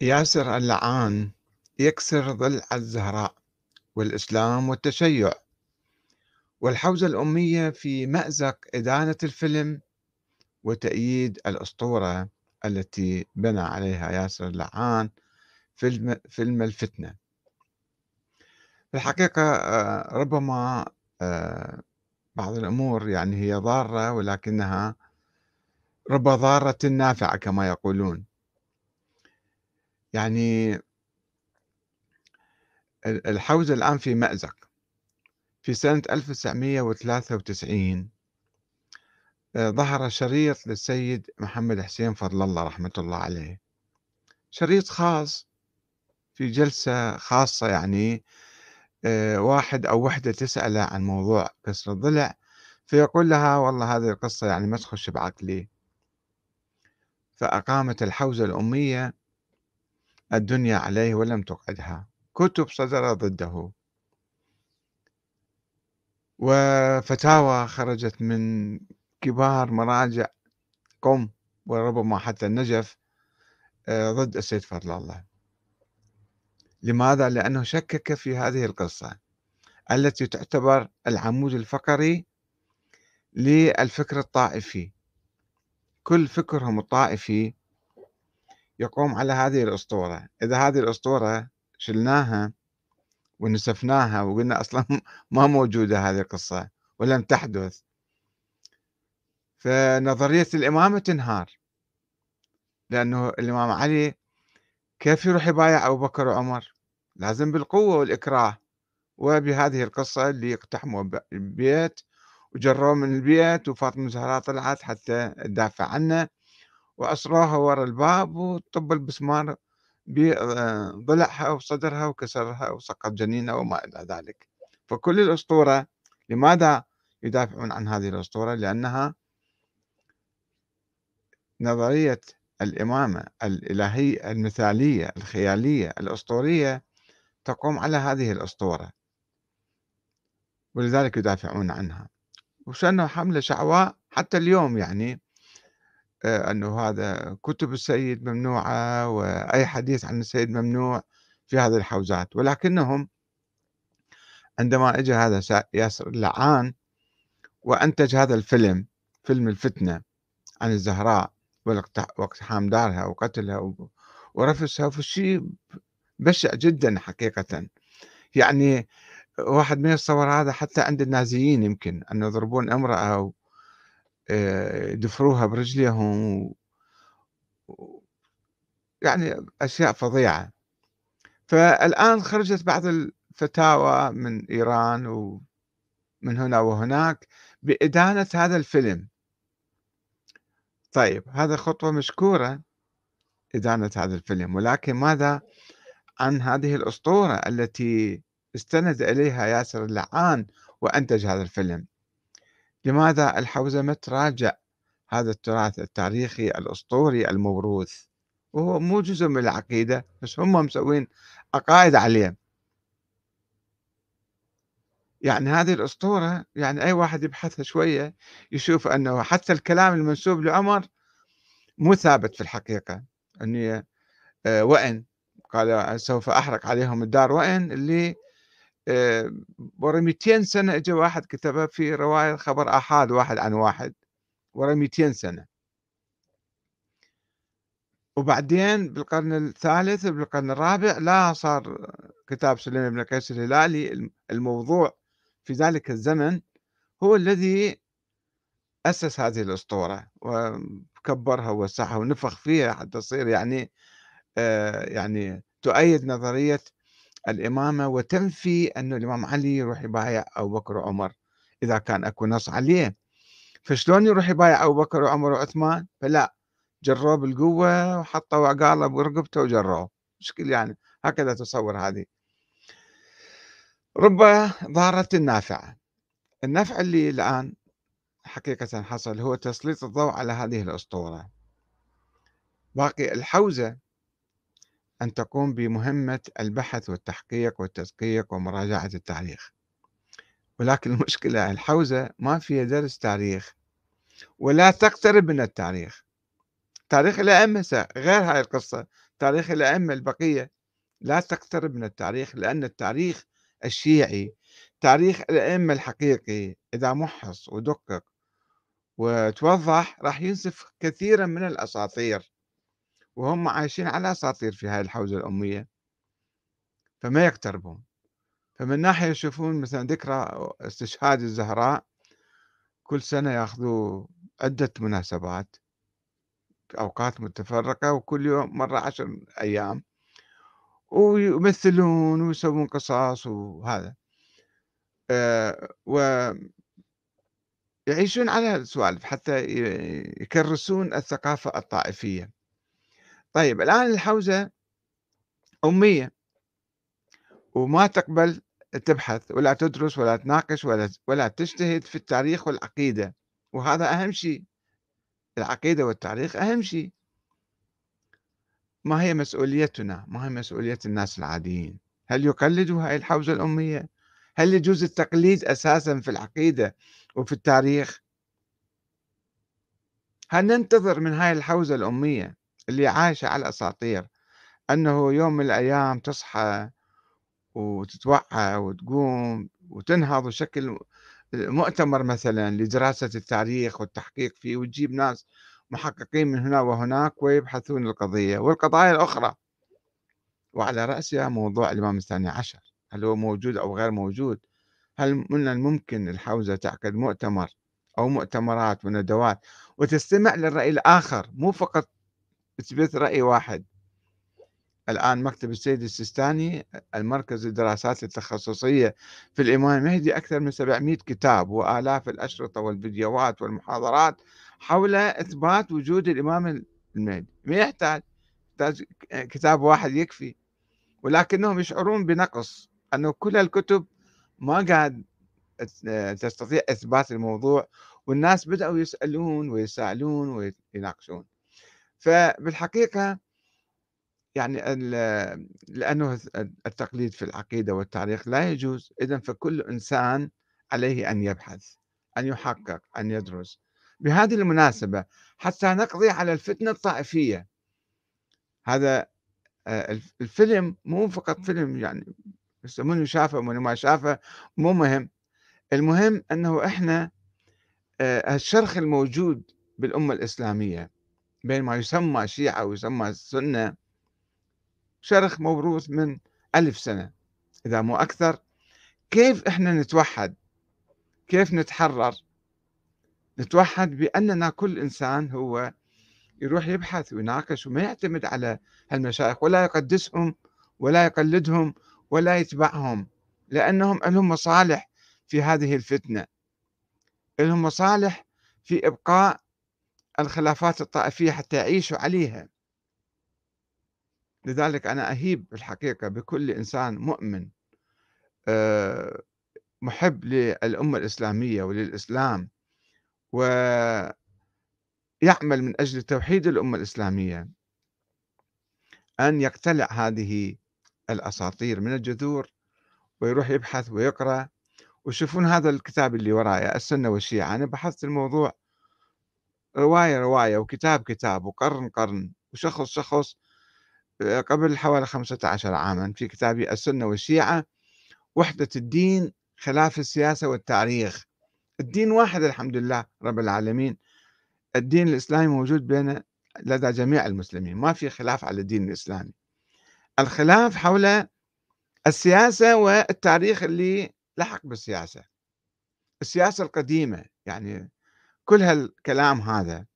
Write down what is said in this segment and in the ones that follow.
ياسر اللعان يكسر ضلع الزهراء والإسلام والتشيع. والحوزة الأمية في مأزق إدانة الفيلم وتأييد الأسطورة التي بنى عليها ياسر اللعان فيلم, فيلم الفتنة. في الحقيقة آه، ربما آه، بعض الأمور يعني هي ضارة ولكنها رب ضارة نافعة كما يقولون. يعني الحوزة الآن في مأزق. في سنة 1993 آه، ظهر شريط للسيد محمد حسين فضل الله رحمة الله عليه. شريط خاص في جلسة خاصة يعني آه، واحد أو وحدة تسأله عن موضوع كسر الضلع فيقول لها والله هذه القصة يعني ما تخش بعقلي. فأقامت الحوزة الأمية الدنيا عليه ولم تقعدها. كتب صدر ضده. وفتاوى خرجت من كبار مراجع قم وربما حتى النجف آه، ضد السيد فضل الله. لماذا؟ لأنه شكك في هذه القصة التي تعتبر العمود الفقري للفكر الطائفي. كل فكرهم الطائفي يقوم على هذه الأسطورة. إذا هذه الأسطورة شلناها ونسفناها وقلنا أصلا ما موجودة هذه القصة ولم تحدث فنظرية الإمامة تنهار. لأنه الإمام علي كيف يروح يبايع أبو بكر وعمر؟ لازم بالقوة والإكراه. وبهذه القصة اللي اقتحموا البيت وجروه من البيت وفاطمة الزهراء طلعت حتى تدافع عنه. وأسروها ورا الباب وطب البسمار بضلعها وصدرها وكسرها وسقط جنينها وما إلى ذلك. فكل الأسطورة لماذا يدافعون عن هذه الأسطورة؟ لأنها نظرية الإمامة الإلهية المثالية الخيالية الأسطورية تقوم على هذه الأسطورة. ولذلك يدافعون عنها. وشأنه حملة شعواء حتى اليوم يعني آه، أنه هذا كتب السيد ممنوعة وأي حديث عن السيد ممنوع في هذه الحوزات. ولكنهم عندما اجى هذا ياسر اللعان وأنتج هذا الفيلم فيلم الفتنة عن الزهراء واقتحام دارها وقتلها ورفسها في شيء بشع جدا حقيقة. يعني واحد ما يتصور هذا حتى عند النازيين يمكن أن يضربون امرأة آه، يدفروها برجليهم يعني أشياء فظيعة. فالآن خرجت بعض الفتاوى من إيران ومن هنا وهناك بإدانة هذا الفيلم. طيب هذا خطوة مشكورة إدانة هذا الفيلم ولكن ماذا عن هذه الأسطورة التي استند إليها ياسر اللعان وأنتج هذا الفيلم؟ لماذا الحوزة ما تراجع هذا التراث التاريخي الأسطوري الموروث؟ وهو مو جزء من العقيدة بس هم مسوين عقائد عليه يعني هذه الأسطورة يعني أي واحد يبحثها شوية يشوف أنه حتى الكلام المنسوب لعمر مو ثابت في الحقيقة. أني آه، وإن قال سوف أحرق عليهم الدار وإن اللي ورا 200 سنة اجى واحد كتبها في رواية خبر آحاد واحد عن واحد ورا 200 سنة. وبعدين بالقرن الثالث بالقرن الرابع لا صار كتاب سليم بن قيس الهلالي الموضوع في ذلك الزمن هو الذي أسس هذه الأسطورة وكبرها ووسعها ونفخ فيها حتى تصير يعني آه يعني تؤيد نظرية الإمامة وتنفي أن الإمام علي يروح يبايع أبو بكر وعمر إذا كان أكو نص عليه. فشلون يروح يبايع أبو بكر وعمر وعثمان؟ فلا جروه بالقوة وحطوا عقاله برقبته وجروه. مشكل يعني هكذا تصور هذه. رب ضارة نافعة النفع اللي الآن حقيقة حصل هو تسليط الضوء على هذه الأسطورة. باقي الحوزة أن تقوم بمهمة البحث والتحقيق والتدقيق ومراجعة التاريخ. ولكن المشكلة الحوزة ما فيها درس تاريخ ولا تقترب من التاريخ. تاريخ الأئمة غير هاي القصة. تاريخ الأئمة البقية لا تقترب من التاريخ لأن التاريخ الشيعي تاريخ الأئمة الحقيقي إذا محص ودقق وتوضح راح ينسف كثيرا من الأساطير. وهم عايشين على أساطير في هاي الحوزة الأمية فما يقتربون. فمن ناحية يشوفون مثلا ذكرى استشهاد الزهراء كل سنة ياخذوا عدة مناسبات أوقات متفرقة وكل يوم مرة عشر أيام ويمثلون ويسوون قصص وهذا. آه ويعيشون على السوالف حتى يكرسون الثقافة الطائفية. طيب الآن الحوزة أمية وما تقبل تبحث ولا تدرس ولا تناقش ولا ولا تجتهد في التاريخ والعقيدة. وهذا أهم شيء. العقيدة والتاريخ أهم شيء. ما هي مسؤوليتنا؟ ما هي مسؤولية الناس العاديين؟ هل يقلدوا هاي الحوزة الأمية؟ هل يجوز التقليد أساسا في العقيدة وفي التاريخ؟ هل ننتظر من هاي الحوزة الأمية اللي عايشة على الأساطير أنه يوم من الأيام تصحى وتتوعى وتقوم وتنهض بشكل مؤتمر مثلا لدراسة التاريخ والتحقيق فيه وتجيب ناس محققين من هنا وهناك ويبحثون القضية والقضايا الأخرى. وعلى رأسها موضوع الإمام الثاني عشر هل هو موجود أو غير موجود؟ هل من الممكن الحوزة تعقد مؤتمر أو مؤتمرات وندوات؟ وتستمع للرأي الآخر مو فقط تثبت رأي واحد. الآن مكتب السيد السيستاني المركز الدراسات التخصصية في الإمام المهدي أكثر من 700 كتاب وآلاف الأشرطة والفيديوهات والمحاضرات حول إثبات وجود الإمام المهدي. ما يحتاج؟ يحتاج كتاب واحد يكفي. ولكنهم يشعرون بنقص أنه كل الكتب ما قاعد تستطيع إثبات الموضوع والناس بدأوا يسألون ويسألون ويناقشون. فبالحقيقة يعني لأنه التقليد في العقيدة والتاريخ لا يجوز. إذا فكل إنسان عليه أن يبحث أن يحقق أن يدرس. بهذه المناسبة حتى نقضي على الفتنة الطائفية. هذا الفيلم مو فقط فيلم يعني منو شافه منو ما شافه مو مهم. المهم أنه إحنا الشرخ الموجود بالأمة الإسلامية بين ما يسمى شيعة ويسمى سنة شرخ موروث من ألف سنة. إذا مو أكثر كيف إحنا نتوحد؟ كيف نتحرر؟ نتوحد بأننا كل إنسان هو يروح يبحث ويناقش وما يعتمد على هالمشايخ ولا يقدسهم ولا يقلدهم ولا يتبعهم لأنهم لهم مصالح في هذه الفتنة. لهم مصالح في إبقاء الخلافات الطائفية حتى يعيشوا عليها. لذلك أنا أهيب بالحقيقة بكل إنسان مؤمن آه، محب للأمة الإسلامية وللإسلام ويعمل من أجل توحيد الأمة الإسلامية. أن يقتلع هذه الأساطير من الجذور ويروح يبحث ويقرأ. وشوفون هذا الكتاب اللي ورايا السنة والشيعة. أنا بحثت الموضوع رواية رواية وكتاب كتاب وقرن قرن وشخص شخص قبل حوالي 15 عاما في كتابي السنة والشيعة وحدة الدين خلاف السياسة والتاريخ. الدين واحد الحمد لله رب العالمين. الدين الإسلامي موجود بين لدى جميع المسلمين ما في خلاف على الدين الإسلامي. الخلاف حول السياسة والتاريخ اللي لحق بالسياسة. السياسة القديمة يعني كل هالكلام هذا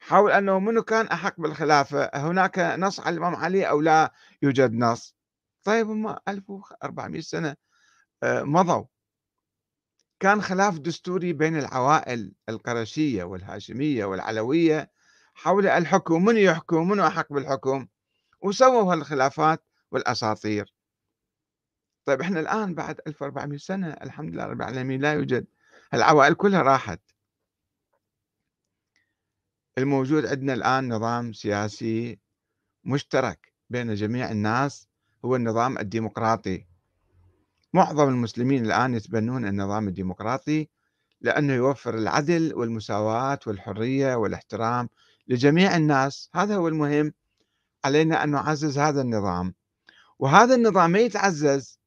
حول أنه منو كان أحق بالخلافة هناك نص على الإمام علي أو لا يوجد نص؟ طيب هم 1400 سنة آه، مضوا. كان خلاف دستوري بين العوائل القرشية والهاشمية والعلوية. حول الحكم من يحكم من أحق بالحكم؟ وسووا هالخلافات والأساطير. طيب إحنا الآن بعد 1400 سنة الحمد لله رب العالمين لا يوجد العوائل كلها راحت. الموجود عندنا الآن نظام سياسي مشترك بين جميع الناس هو النظام الديمقراطي. معظم المسلمين الآن يتبنون النظام الديمقراطي لأنه يوفر العدل والمساواة والحرية والاحترام لجميع الناس. هذا هو المهم. علينا أن نعزز هذا النظام. وهذا النظام ما يتعزز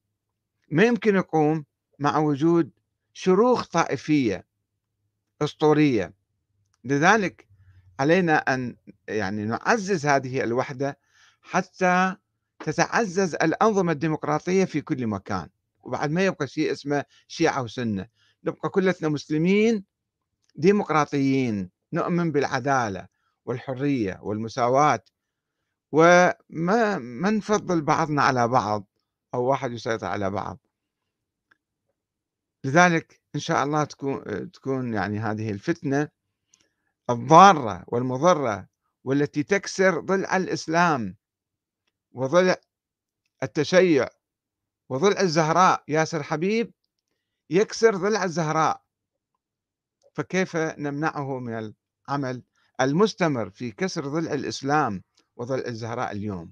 ما يمكن يقوم مع وجود شروخ طائفية أسطورية. لذلك علينا أن يعني نعزز هذه الوحدة حتى تتعزز الأنظمة الديمقراطية في كل مكان. وبعد ما يبقى شيء اسمه شيعة وسنة. نبقى كلتنا مسلمين ديمقراطيين نؤمن بالعدالة والحرية والمساواة. وما ما نفضل بعضنا على بعض أو واحد يسيطر على بعض. لذلك إن شاء الله تكون تكون يعني هذه الفتنة الضارة والمضرة والتي تكسر ضلع الإسلام وضلع التشيع وضلع الزهراء. ياسر حبيب يكسر ضلع الزهراء. فكيف نمنعه من العمل المستمر في كسر ضلع الإسلام وضلع الزهراء اليوم؟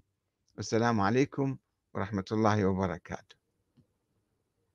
السلام عليكم ورحمة الله وبركاته.